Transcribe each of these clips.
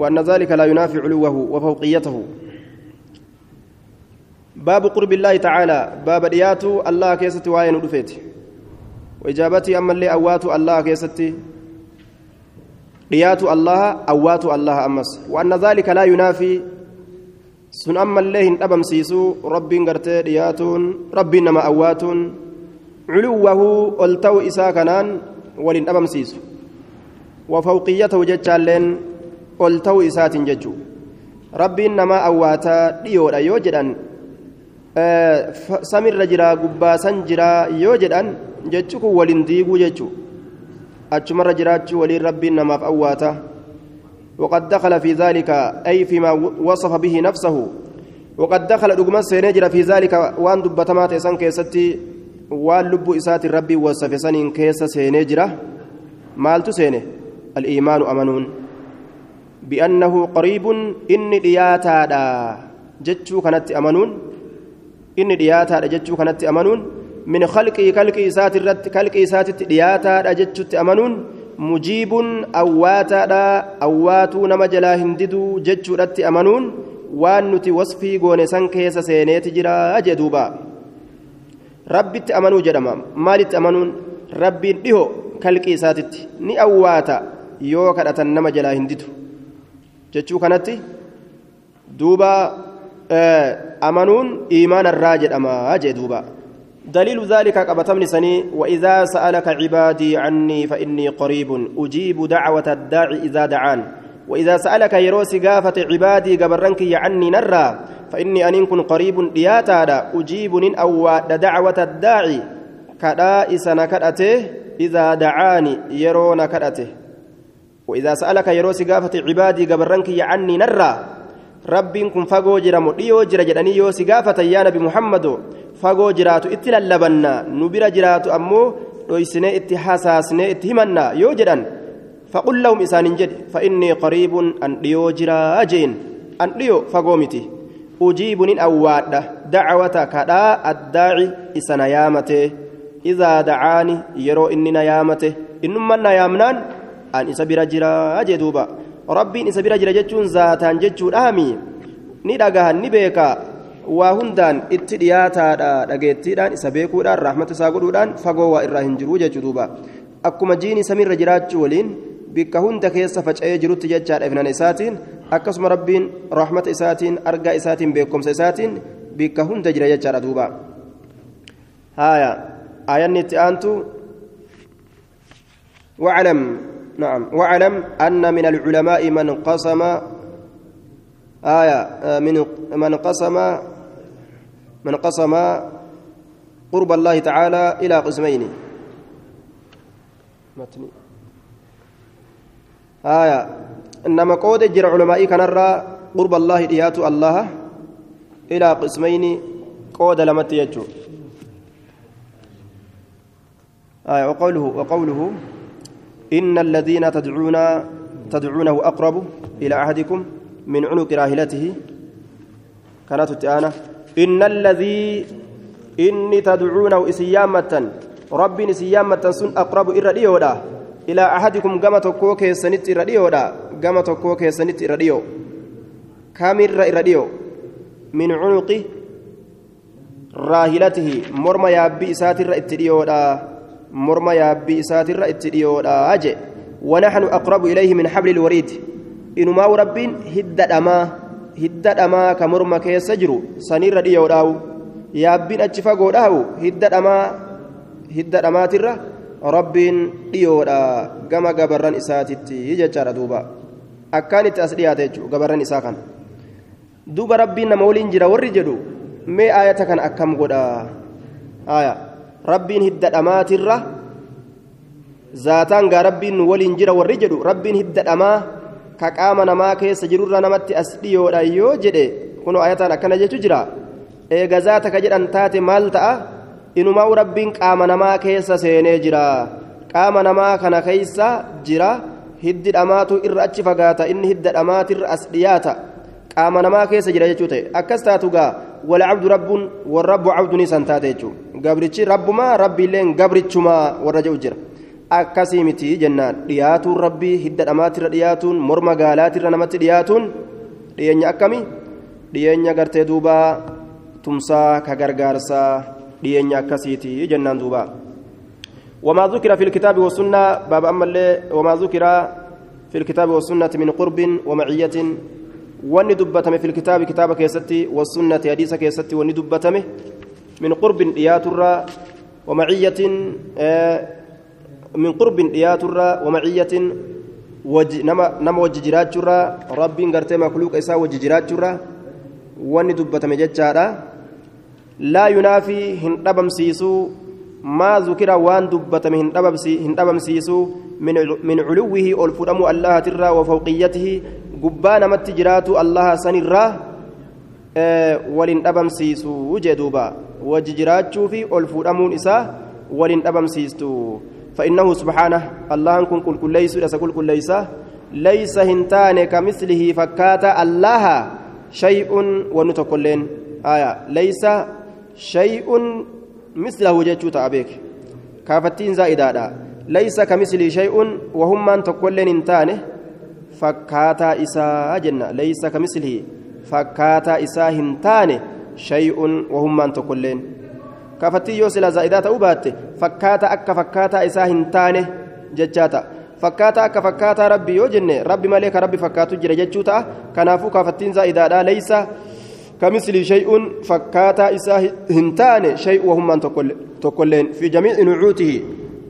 وأن ذلك لا ينافي علوه وفوقيته باب قرب الله تعالى باب دياتو الله كيست وين ودفيت وإجابتي أما اللي أوات الله كيستي دياتو الله أوات الله أمس وأن ذلك لا ينافي sun ammallee hin dhabamsiisu rabbiin gartee dhiyaatuun rabbiin nama awwaatuun culuwwahu ol ta'u isaa kanaan waliin dhabamsiisu wafawqiyyatahu jechaalleen ol ta'u isaatiin jechuu rabbiin namaa awwaataa dhiyoodha yoo jedhan samirra jiraa gubbaasan jiraa yoo jedhan jechu kun waliin diiguu jechuu achumarra jiraachuu waliin rabbiin namaaf awwaata وقد دخل في ذلك أي فيما وصف به نفسه وقد دخل دغما سينجر في ذلك وان دبتمات إسان كيستي وان إسات ربي وصف سنين كيس سينجر مالت سينه الإيمان أمنون bi'annahu qariibun inni dhiyaataadha jechuu kanatti amanuun inni dhiyaataadha jechuu kanatti amanuun min khalqii kalqii isaatirratti kalqii isaatitti dhiyaataadha jechutti amanuun mujiibun awwaataadha awwaatuu nama jalaa hin diduu jechuudhatti amanuun waan nuti wasfii goone san keessa seeneeti jira jee duuba. Rabbitti amanuu jedhama. Maalitti amanuun? Rabbiin dhihoo kalqii isaatitti. Ni awwaata. Yoo kadhatan nama jalaa hin jechuu kanatti duuba amanuun iimaanarraa jedhama jee duuba. دليل ذلك قبتمني سني وإذا سألك عبادي عني فإني قريب أجيب دعوة الداعي إذا دعان وإذا سألك يروسي قافة عبادي قبرنك عني نرى فإني أن كن قريب دياتا أجيب أو دعوة الداعي كدا إسنا كدأته إذا دعاني يرون كدأته وإذا سألك يروسي قافة عبادي قبرنك عني نرى رب كن فقو جرم ديو جرى جدني يوسي قافة يا نبي محمد fagoo jiraatu itti lallabanna nu bira jiraatu ammoo dhoysinee itti hasaasnee itti himanna yoo jedhan faqul lahum isaanin jedhe fa'innii qariibun an dhiyoo jiraa jeen an dhiyo fagoo miti ujiibunin awwaadha dacwata kadhaa addaaci isa na yaamate idaa dacaani yeroo an isa bira jiraa jee duuba rabbiin isa bira jira jechuun zaataan jechuudhaami ni dhagahan ni beeka waa hundaan itti dhiyaataadha dhageettiidhaan isa beekuudhaan raaxmata isaa godhuudhaan fagoo waa irraa hin jiru jechuu duuba akkuma jiini samiirra jiraachuu waliin bikka hunda keessa faca'ee jirutti jechaadha ifnana isaatiin akkasuma rabbiin raaxmata isaatiin argaa isaatiin beekumsa isaatiin bikka hunda jira jechaadha duuba haaya aayanni itti aantu واعلم نعم. واعلم أن من العلماء من قسم آية من من قسم من قسم قرب الله تعالى إلى قسمين. آية. إنما قود جر علمائي كان قرب الله إيات الله إلى قسمين قود لمت يجو. آية. وقوله وقوله إن الذين تدعون تدعونه أقرب إلى أحدكم من عنق راهلته. كانت التآنة إن الذي إني تدعونه إسيامة رب إسيامة سن أقرب إرديو إلى أحدكم كما تكوك سنت إرديو كما تكوك سنت إرديو كامر إرديو من عنق راهلته. مرمى يابي إساتر إتديو مرمى يابي إساتر إتديو أجي ونحن أقرب إليه من حبل الوريد إنما رب هد أما hidda dhamaa ka morma keessa jiru sanirra dhiyoodhaawu yaabbiin achi fagoodhaawu hidda dhamaa hidda dhamaatirra rabbiin dhiyoodha gama gabarran isaatitti jechaadha duuba akkaan itti as dhiyaate jechuudha gabarran isaa kana duuba rabbiin nama waliin jira rabbiin hidda dhamaatirra zaataan gaa rabbiin nu waliin jira warri jedhu rabbiin hidda dhamaa ka qaama namaa keessa jirurra namatti as dhiyoodha yoo jedhe kunoo ayataan akkana jechu jira eega zaata ka jedhan taate maal ta'a inumaa rabbiin qaama namaa keessa seenee jira qaama namaa kana keessa jira hiddi dhamaatu irra achi fagaata inni hidda dhamaatirra as dhiyaata qaama namaa keessa jira jechuu ta'e akkas taatu gaa wal cabdu rabbuun warrabbu cabduun isaan taate jechuu gabrichi rabbumaa rabbiilleen gabrichumaa warra jedhu jira akkasii miti jennaan dhiyaatuun rabbii hidda dhamaatirra dhiyaatuun morma gaalaatirra namatti dhiyaatuun dhiyeenya akkami dhiyeenya gartee duuba tumsaa ka gargaarsaa dhiyeenya akkasiiti jennaan duuba وما ذكر في الكتاب والسنة باب أما وما ذكر في الكتاب والسنة من قرب ومعية واني دبتم في الكتاب كتاب كيستي والسنة حديث كيستي واني دبتم من قرب ديات ومعية آه من قرب ديات ومعية وج نما نما وجه جرات ربي غرتي مخلوق إسا وجه جرات واني دبتم جتشارا. لا ينافي هندبم سيسو ما ذكر وان دبتم هندبم سيسو من من علوه الفرم الله ترى وفوقيته gubbaa namatti jiraatu allaha sanirraa waliin dhabamsiisu jee wajji jiraachuu fi ol fuudhamuun isaa waliin dhabamsiistu. فإنه سبحانه الله كن كل كل ليس ليس كل كل ليس ليس هنتان كمثله فكاتا الله شيء ونتكلين آية ليس شيء مثله جتشو تعبيك كافتين زائدة ليس كمثله شيء وهم من تكلين هنتانه fakkaataa isaa jenna. Leeysa kamislihi fakkaataa isaa hin taane shay'un wahummaan tokkolleen kafattii yoo sila zaa'idaa ta'uu baatte fakkaata akka fakkaataa isaa hin taane jechaa ta'a fakkaataa akka fakkaataa rabbi yoo jenne rabbi malee ka rabbi fakkaatu jira jechuu ta'a kanaafuu kaafattiin zaa'idaadha leeysa kamisli shay'un fakkaataa isaa hin taane shay'u wahummaan tokkolleen fi jamiici nucuutihi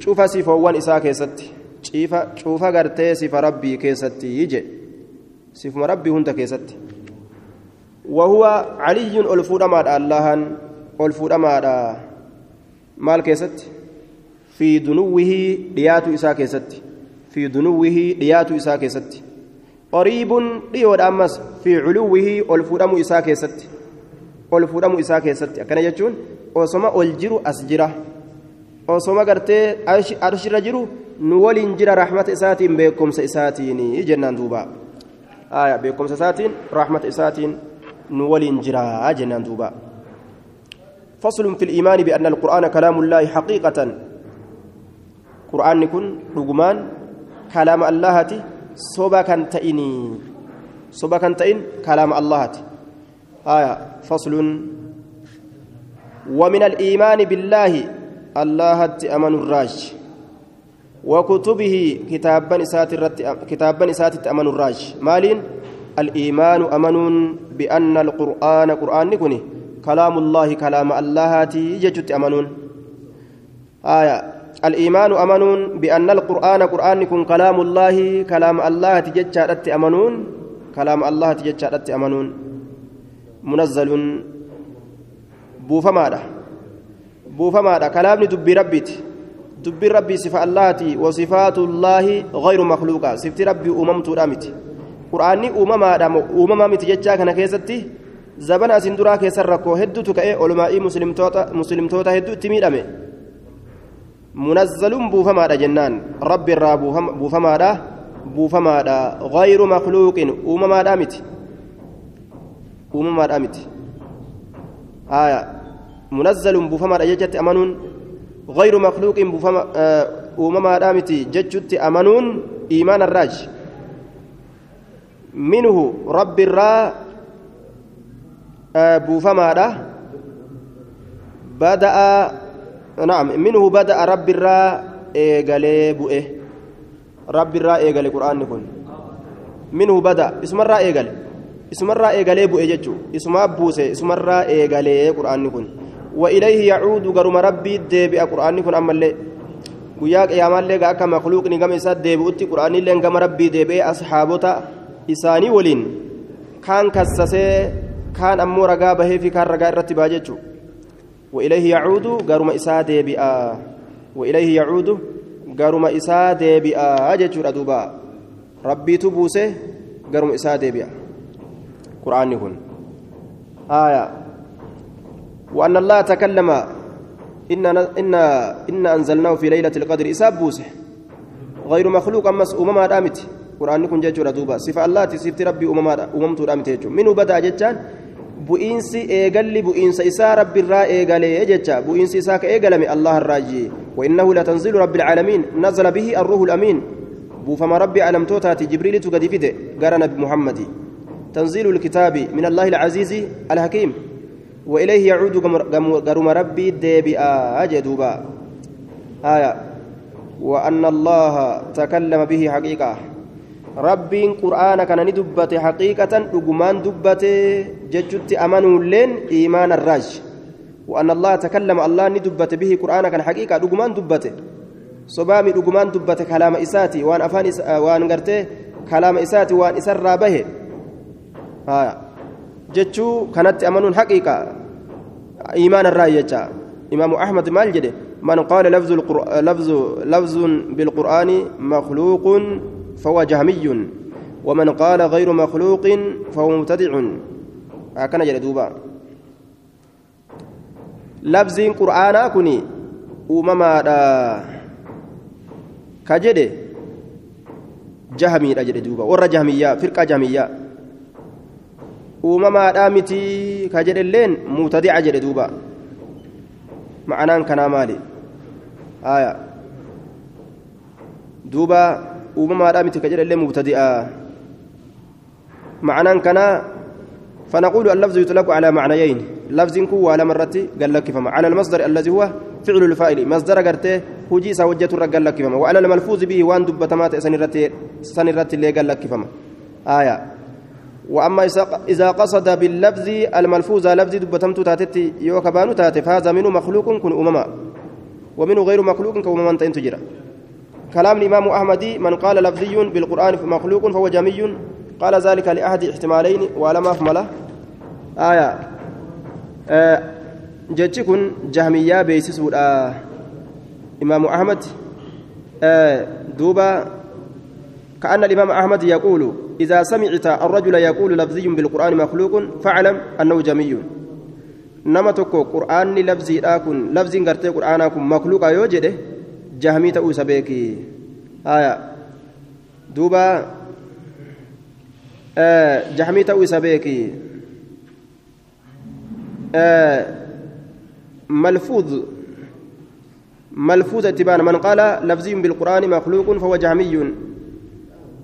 cufa sifoowwan isaa keessatti cuufa gartee sifa rabbii keessatti je sifuma rabbii hunda keessatti caliyyun ol fuudhamaadha allahan ol fuudhamaadha maal keessatti fi dunuwwihii dhiyaatu isaa keessatti fi dunuwwihii dhiyaatu isaa keessatti qariibun dhiyoodha ammas fi culuwwihii ol fuudhamu isaa keessatti ol fuudhamu isaa keessatti akkana jechuun osoma gartee arshirra jiru nu waliin jira rahmata isaatiin beekumsa isaatiin jennaan duuba beekumsa isaatiin rahmata isaatiin waliin jira jennaan duuba فصل في الإيمان بأن القرآن كلام الله حقيقة. قرآن كن رجمان كلام الله صوبا كان تئني. صوبا كان تئن كلام الله آية فصل. ومن الإيمان بالله الله أمن الراج. وكتبه كتابا إسات كتابا إسات أمن الراج. مالين؟ الإيمان أمن بأن القرآن قرآن كني كلام الله كلام الله يجت أمنون آية. الإيمان أمن بأن القرآن قرآن كن كلام الله كلام الله تجت أمنون كلام الله تجت أمنون منزل. بوفماده بوفماده كلام دبي ربيتي دبي ربي صفة اللهتي وصفات الله غير مخلوقة. صفة ربي أممت رامتي قرآني أمما دام أمما متججا كان كيستي زبنا سندرا كيسر ركو هدو تكأي علماء مسلم توتا مسلم توتا هدو تميدامي منزل بوفما دا جنان رب الرا بوفما دا بوفما دا غير مخلوق أمما دامتي أمما دامتي آية منزل بوفما دا ججت أمنون غير مخلوق بفما دا بدأ نعم منه بدأ رب الرا إيغالي بؤه رب الرا إيغالي قرآن نكون منه بدأ اسم الرا إيغالي اسم الرا إيغالي بؤه ججو اسم أبوسي اسم الرا إيغالي قرآن نكون وإليه يعود قرم ربي ديبئ قرآن كن أما اللي guyyaa qiyaamaallee gaa akka makluuqni gama isaa deebi'utti quraanillee gama rabbii deebi'ee asxaabota isaanii waliin kaan kassasee kaan ammoo ragaa bahee fi kaan ragaa irratti baha jechuudha وإليه يعود قرم إساء ديبئا وإليه يعود قرم إساء ديبئا أجتشور أدوبا ربي تبوسه قرم إساء ديبئا قرآن هن آية وأن الله تكلم إن إن إن أنزلناه في ليلة القدر إساء بوسه غير مخلوق أمس أمما دامت قرآن كن جتشور أدوبا صفة الله صفة ربي أمما أممت دامت منه بدأ جتشان bu'iinsi eegalli bu'iinsa isaa rabbiirraa eegalee jecha bu'iinsi isaa ka eegalame allah irraaji وإنه لتنزيل رب العالمين نزل به الروح الأمين بوفما ربي ألمتوتاتي جبريل تقدي فيده قال نبي محمد تنزيل الكتاب من الله العزيز الحكيم وإليه يعود قرم ربي ديبئا أجدوبا آية وأن الله تكلم به حقيقة rabbiin qur'aana kana ni dubbate haqiiqatan dhugumaan dubbate jechutti amanuulleen iimaan arraaj وأن الله تكلم الله ندبت به قرآن كان حقيقة دقمان دبت صبامي دقمان دبت كلام إساتي وأن أفان إس... وأن قرته كلام إساتي وأن إسر به ها جتشو كانت أمنون حقيقة إيمان الرأي إمام أحمد مال جده من قال لفظ القرآن لفظ لفظ بالقرآن مخلوق فهو جهمي ومن قال غير مخلوق فهو مبتدع. هكذا جل دوبا. لفظ قرآن كني ومما كجده جهمي أجل دوبا. ور جهمية فرقة جهمية. ومما دامتي كجده اللين مبتدع أجل دوبا. معناه كنا مالي آية. دوبا uumamaadhaa miti ka jedhallee mubtadi'a معنى كان فنقول اللفظ يطلق على معنيين. لفظ كو على مرة قال لك فما. على المصدر الذي هو فعل الفاعل. مصدر قرته هجي سوجته قال لك فما. وعلى الملفوظ به وان دبتمات سنرت سنرت اللي قال لك فما. آية. وأما إذا قصد باللفظ الملفوظ لفظ دبتمت تاتتي يوكبان تاتي. فهذا منه مخلوق كن أمما. ومنه غير مخلوق كأمما تنتجرا كلام الإمام أحمد من قال لفظي بالقرآن مخلوق فهو جمي قال ذلك لأحد احتمالين ولم أفمله آية. آه جتكن جهمية بيسس آه إمام أحمد. آه دوبا كأن الإمام أحمد يقول إذا سمعت الرجل يقول لفظي بالقرآن مخلوق فاعلم أنه جمي نما تكو قرآن لفظي آكن لفظي قرتي قرآنكم مخلوق يوجده جهمي تأو سبيكي آية دوبا آه جهمي تأو سبيكي آه ملفوظ ملفوظ اتبان من قال لفظي بالقرآن مخلوق فهو جهمي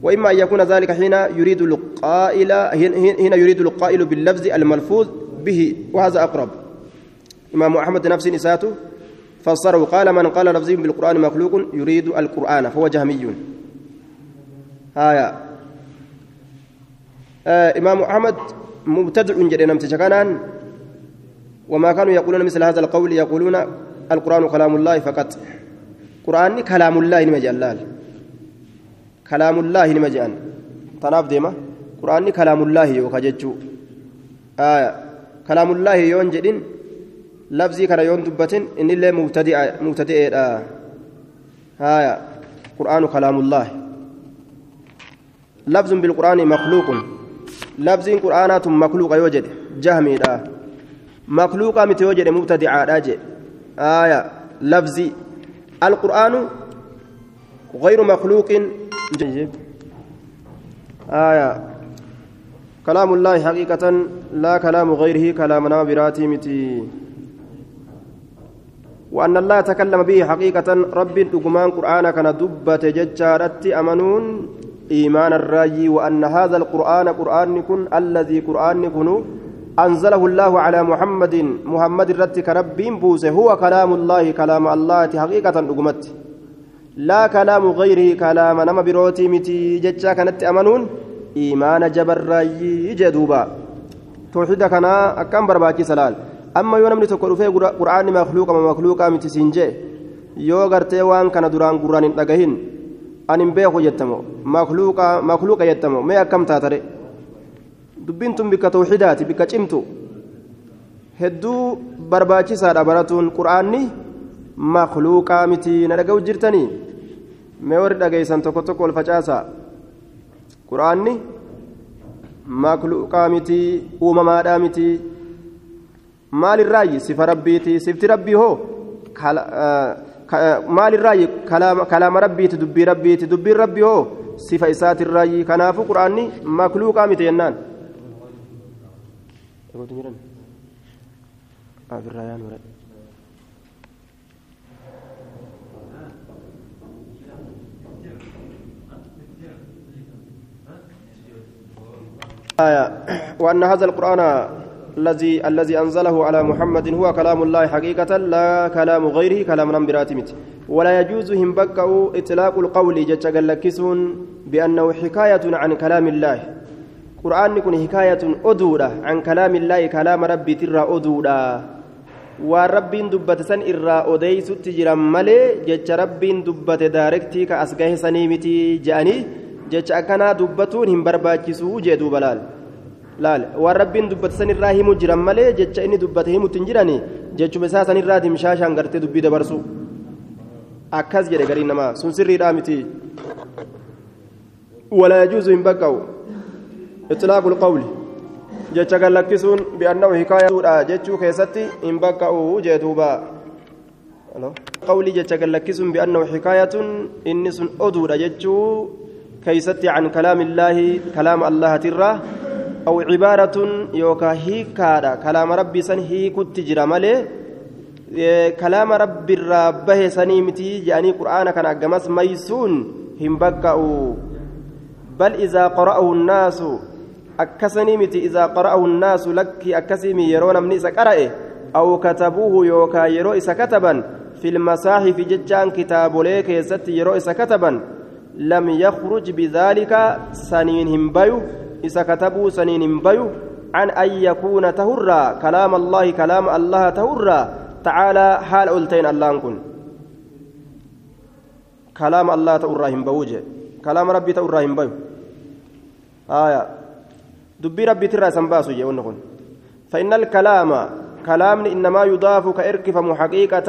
وإما أن يكون ذلك حين يريد القائل حين يريد القائل باللفظ الملفوظ به وهذا أقرب إمام أحمد نفس نساته فسره قال من قال لفظي بالقرآن مخلوق يريد القرآن فهو جهمي. هايا آه إمام أحمد مبتدع جدا نمتشكنان وما كانوا يقولون مثل هذا القول يقولون القرآن كلام الله فقط. قرآن كلام الله نمجال كلام الله نمجال تناف ديما. قرآن كلام الله يوكا آية. كلام الله يون جدين لفظي كان يوم دبتين إن الله مبتدئ مبتدئ آه. هايا قرآن كلام الله لفظ بالقرآن مخلوق لفظ قرآنات مخلوق يوجد جهمي آه. مخلوق متى يوجد مبتدئ آه. آية لفظي القرآن غير مخلوق آية كلام الله حقيقة لا كلام غيره كلام نابراتي متي وأن الله تكلم به حقيقة رب دقمان قرآن كان دبة ججارت أمنون إيمان الراجي وأن هذا القرآن قرآن كن الذي قرآن كن أنزله الله على محمد محمد رت كرب بوسه هو كلام الله كلام الله حقيقة دقمت لا كلام غيره كلام نما بروتي متي ججا كانت أمنون إيمان جبر راجي جدوبا. توحيد كان أكم برباكي سلال. Makluuqama makluuqaa miti siin jee yoo gartee waan kana duraan gurraan hin dhagahin an hin beeku jettamo makluuqa jettamo mee akkam taatare dubbiin tun bikka tawxidaati bikka cimtu hedduu barbaachisaadha baratuun qura'aanni makluuqaa miti na dhaga'u jirtanii mee warri dhageeysan tokko tokko ol facaasa qura'aanni makluuqaa miti uumamaadhaa miti maalirraayi sifa rabbiiti sifti rabbii hoo maalirraayi kalaama rabbiiti dubbii rabbiiti dubbiin rabbii hoo sifa isaatirraayi kanaafuu quraanni makluuqaa miti jennaan Sababni jiran afirraa yaa nure. آية وأن هذا القرآن الذي الذي أنزله على محمد هو كلام الله حقيقة لا كلام غيره كلام نمبراتمت ولا يجوز هم بكأو إطلاق القول جتشغلكسون بأنه حكاية عن كلام الله. قرآن يكون حكاية أدودة عن كلام الله كلام ربي ترى أدودة ورب دبت سن إرى أديس تجرى ملي جتش رب دبت داركتي كأسقه سنيمتي جاني جتش أكنا دبتون هم برباكسو جدو بلال laal waan rabbiin dubbate san irraa himu jiran malee jecha inni dubbate himutti hin jirani jechuma isaa san irraa dimshaashaan gartee dubbii dabarsu akkas jedhe gariin namaa sun sirriidhaa miti يجوز إن بقوا إطلاق القول جتش قال لكسون بأنه حكاية جتشو كيستي إن بقوا جدوبا قولي جتش قال لكسون بأنه حكاية إنس أدود جتشو كيستي عن كلام الله كلام الله ترى أو عبارة يوكا هيكادا كلام ربي سن هيكوت جرى مالي. كلام ربي الرابه سنيمتي يعني قرآن كان أقمس ميسون. هم بكأوا بل إذا قرأه الناس أكسنيمتي إذا قرأه الناس لك أكسمي يرون من إسا قرأه أو كتبوه يوكا يرو إسا كتبا في المصاحف ججان كتاب ليك يستي يرو كتبا لم يخرج بذلك سنين هم بيو. إذا كتبوا سنين بيو عن أن يكون تهرى كلام الله كلام الله تهرى تعالى حال ألتين الله كن كلام الله تهرى هم بوجه كلام ربي تهرى هم بيو آية دبي ربي ترى سنباسو يقول فإن الكلام كلام إنما يضاف كإركف حقيقة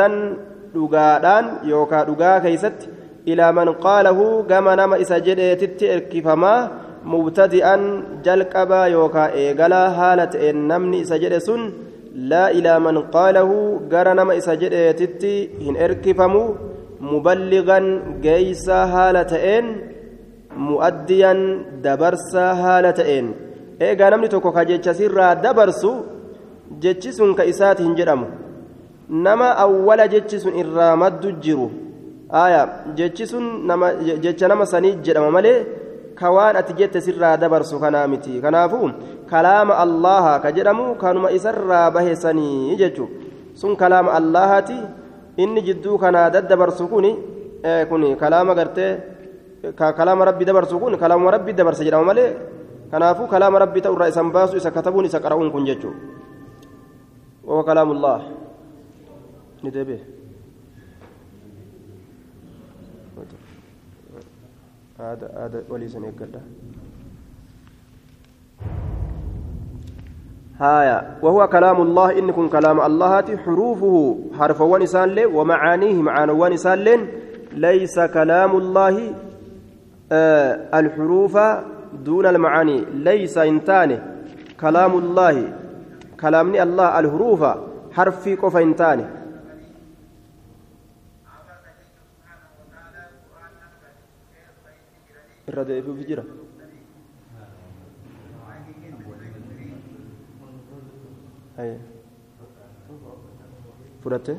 dhugaadhaan yookaan dhugaa keeysatti ilaa man qaalahu gama nama isa jedheetitti irkifamaa mubtadi'an jalqabaa yookaan eegalaa haala ta'een namni isa jedhe sun laa ilaa man qaalahu gara nama isa jedheetitti hin erkifamu muballigan geeysaa haala ta'een mu'addiyan dabarsaa haala ta'een. Eegaa namni tokko ka jecha sirraa dabarsu jechi sun ka isaati hin jedhamu. Nama awwala jechi sun irraa maddu jiru. Aya jechi sun jecha nama sanii jedhama malee sirraa dabarsu kanaa miti kanaafu kalaama allaha ka jedhamu kanuma isarraa bahe sanii jechu sun kalaama allahati inni jidduu kanaa daddabarsu kuni kuni kalaama gartee kalaama rabbi dabarsu kun kalaama rabbi dabarsa jedhama malee kanaafu kalaama rabbi ta'u irraa isan baasu isa katabuun isa qara'uun kun jechu وهو كلام الله ندبه هذا هذا وليس يقول هايا وهو كلام الله إن كن كلام الله حروفه حرف ونسان ومعانيه معاني ونسان ليس كلام الله آه الحروف دون المعاني ليس إنتانه كلام الله كلامني الله الحروف حرفي قف إنتانه irra deebi'uuf jira. Fudhatte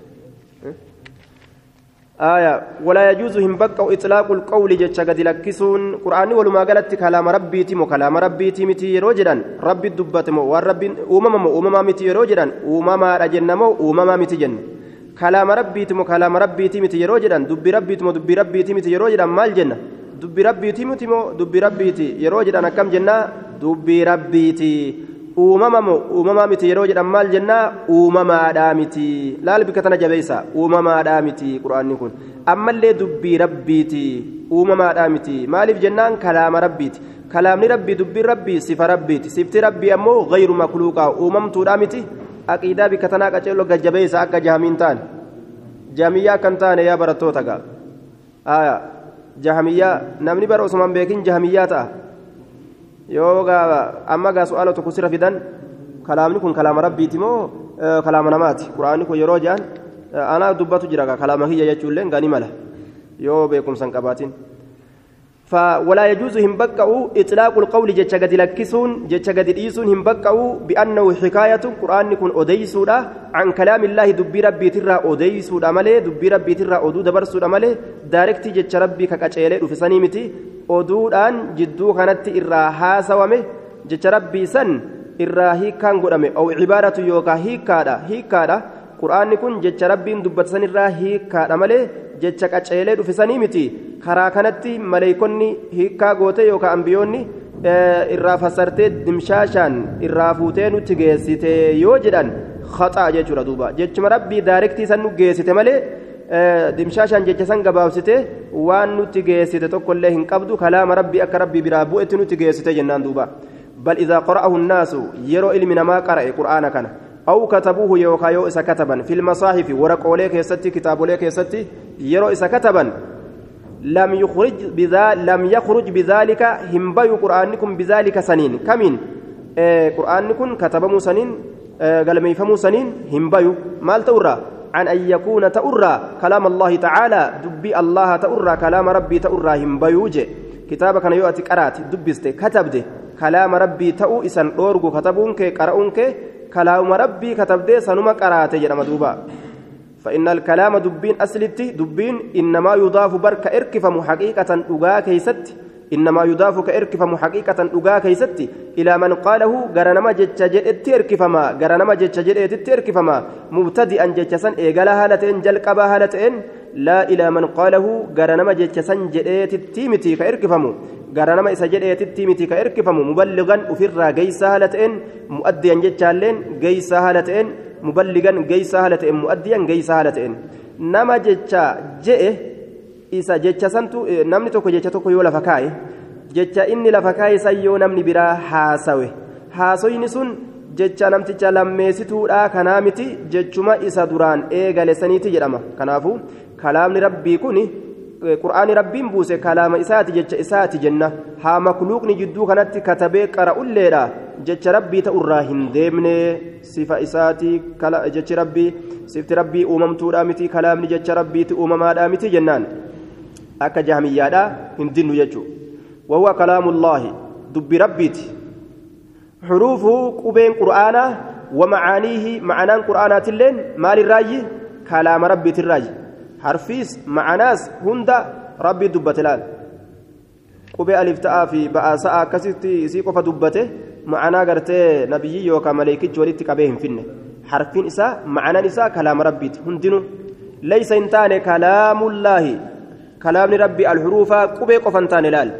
آية ولا يجوز هم بقى إطلاق القول جتش قد لكسون قرآن ولما قالت كلام ربي تيمو كلام ربي تيمتي روجدا ربي الدبت مو والرب أمم أمم متي روجدا أمم رجن مو أمم متي جن كلام ربي تيمو كلام ربي تيمتي روجدا دب ربي تيمو دب ربي تيمتي روجدا مال جنة dubbi rabbiiti miti moo dubbi rabbiiti yeroo jedhan akkam jennaa dubbi rabbiiti uumama moo uumamaa miti. Yeroo jedhan maal jennaa uumamaadhaa miti. Laal bika tana jabeessa uumamaadhaa miti quraanni kun. Ammallee dubbii rabbiiti uumamaadhaa miti. Maaliif jennaan? Kalaama rabbiiti kalaamni rabbii dubbiin rabbii sifa rabbiiti sifti rabbii ammoo gayru makluuqaa uumamtuudhaa miti? Aqiidaa bika tanaa qaceello gajjabeessa akka jahamiin taane. Jahamiyyaa akkan taane yaa barattoota gaa jahamiyyaa namni bara osoo beekin jahamiyyaa ta'a yoo amma gaa su'aala tokko sirra fidan kalaamni kun kalaama rabbiiti moo kalaama namaati quraanni kun yeroo jedhan anaa dubbatu jira kalaama kiyya jechuullee gani mala yoo beekumsan qabaatin ولا يجوز هم بقوا إطلاق القول جتش قد لكسون جتش قد هم بقوا بأنه حكاية قرآن يكون أديسودا عن كلام الله دبي ربي ترى أديسودا مالي دبي ربي ترى أدو دبرسودا مالي دايركتي جتش ربي كاكاتشيلي في سنيمتي أدودان جدو كانت إرى هاسوامه جتش ربي سن إرى هيكان قدامه أو عبارة يوكا هيكادا هيكادا quraanni kun jecha rabbiin dubbatan irraa hiikkaadha malee jecha qaceelee dhufisanii miti. Karaa kanatti maleeykonni hiikkaa goote yookaan ambiyoonni irraa fassartee dimshaashaan irraa fuutee nutti geessite yoo jedhan haxaa jechuudha duuba jechuma rabbii daarektii san nu geessite malee dimshaashaan jecha san gabaabsite waan nutti geessite tokkollee hin qabdu kalaama rabbii akka rabbii biraa bu'etti nutti geessite jennaan duuba bal idaa qara'ahu nnaasu yeroo ilmi namaa qara'e qur'aana kana أو كتبوه يوكا يو إسا كتبا في المصاحف ورقوليك يستي كتابوليك يستي يرو إسا كتبا لم يخرج بذا لم يخرج بذلك همبي قرآنكم بذلك سنين. كمين؟ آه قرآنكم كتبمو سنين آه قال ميفمو سنين همبي مال تورا عن أن يكون تأرى. كلام الله تعالى. دبي الله تأرى. كلام ربي تأرى. همبيوجي كتابك أنا يؤتي قرات دبست كتبت كلام ربي تأو إسان أورغو. كتبونك قرأونك كلام ربي كتبدي سنما قرات جرم دوبا فإن الكلام دبين أسلتي دبين إنما يضاف برك إركفم حقيقة أغا كيست إنما يضاف كإركفم حقيقة أغا كيست إلى من قاله غرنما جتش جدت إركفما غرنما جتش جدت إركفما مبتدئا جتشسن إيغالا هالتين جلقبا هالتين لا إلى من قاله غرنما جتشسن جدت تيمتي كإركفمو غرنما إسا جدت تيمتي كإركفمو مبلغا أفرا جيسا هالتين مؤديا جتشالين muballigan geeysaa haala ta'een mu'addiyan geeysaa haala ta'een nama jecha je'e isa jecha santu e, namni tokko jecha tokko yoo lafa kaa'e jecha inni lafa kaa'e san namni biraa haasawe haasoyni sun jecha namticha lammeessituudha kanaa miti jechuma isa duraan eegale saniiti jedhama kanaafuu kalaamni rabbii kuni. Qur'aani rabbiin buuse kalaama isaati jecha isaati jenna. Haa makluuqni jidduu kanatti katabee qara'ulleedha jecha rabbii ta'urraa hin deemne. Sifa isaati jechi rabbii sifti rabbii uumamtuudha miti kalaamni jecha rabbiiti uumamaadha miti jennaan. Akka jahmiyyaadha hin dinnu jechuudha wahuwa kalaamullaahi dubbi rabbiiti. Xuruufu qubeen qur'aanaa wamacaaniihi macanaan qur'aanaatilleen maalirraayi? Kalaama rabbiitirraayi harfiis macanaas hunda rabbii dubbate laal qubee alifta'aa fi ba'aasa'a akkasitti isii qofa dubbate macanaa gartee nabiyyii yookaan maleekichi walitti qabee hin finne harfiin isaa macanaan isaa kalaama rabbiiti hundinuu laysa hin taane kalaamullaahi كلام ربي الحروف قبي قفنتان لال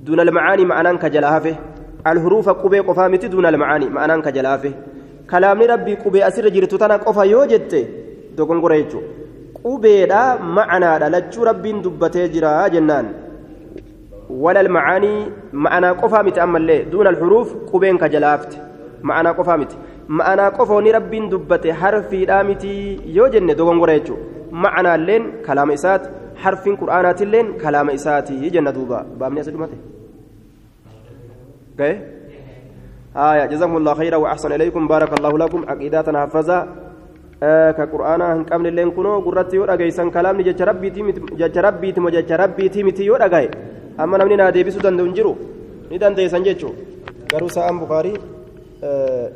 دون المعاني معنان كجلافه الحروف قبي قفامتي دون المعاني معنان كجلافه كلام ربي قبي أسر جرتو تنا قفا يوجدت قريتو قبي دا معنى دا لجو ربي دبته جرا جنان ولا المعاني معنى قفامتي أما اللي دون الحروف قبين كجلافت معنى قفامتي معنى قفوني ربي دبته حرفي دامتي يوجن دوغن قريتو معنى لين كلام إسات حرفين قرآنات اللين كلام إساتي جنة دوبا بامني أسلمته كي آية جزاكم الله خيرا وأحسن إليكم بارك الله لكم عقيداتنا حفظا قبل اللين كنو قررت يود أجيسان كلام جج ربي تيم جج ربي تيم جج ربي تيم تي يود أجاي أما نمني نادي بسودان دونجرو ندان ديسان جيتشو قالوا سام بخاري آه